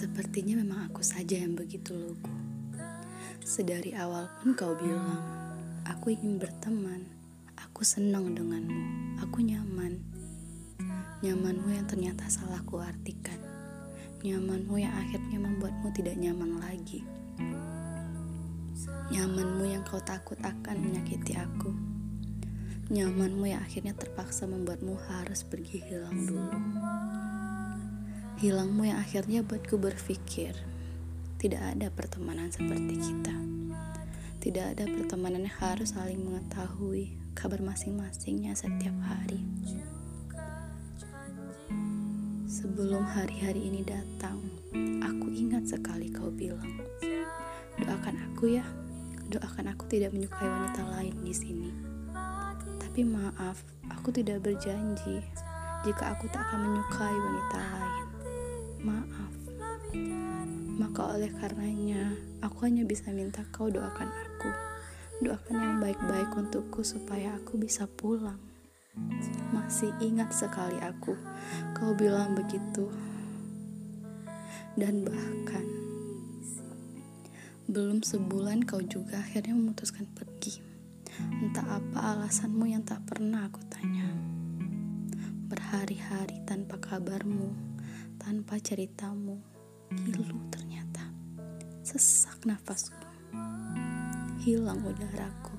Sepertinya memang aku saja yang begitu lugu. Sedari awal pun kau bilang, aku ingin berteman, aku senang denganmu, aku nyaman. Nyamanmu yang ternyata salah kuartikan. Nyamanmu yang akhirnya membuatmu tidak nyaman lagi. Nyamanmu yang kau takut akan menyakiti aku. Nyamanmu yang akhirnya terpaksa membuatmu harus pergi hilang dulu. Hilangmu yang akhirnya buatku berpikir, tidak ada pertemanan seperti kita. Tidak ada pertemanan yang harus saling mengetahui kabar masing-masingnya setiap hari. Sebelum hari-hari ini datang, aku ingat sekali kau bilang, doakan aku ya, doakan aku tidak menyukai wanita lain di sini. Tapi maaf, aku tidak berjanji jika aku tak akan menyukai wanita lain oleh karenanya, aku hanya bisa minta kau doakan aku. Doakan yang baik-baik untukku supaya aku bisa pulang. Masih ingat sekali aku, kau bilang begitu. Dan bahkan, belum sebulan kau juga akhirnya memutuskan pergi. Entah apa alasanmu yang tak pernah aku tanya. Berhari-hari tanpa kabarmu, tanpa ceritamu. Sesak nafasku. Hilang udaraku.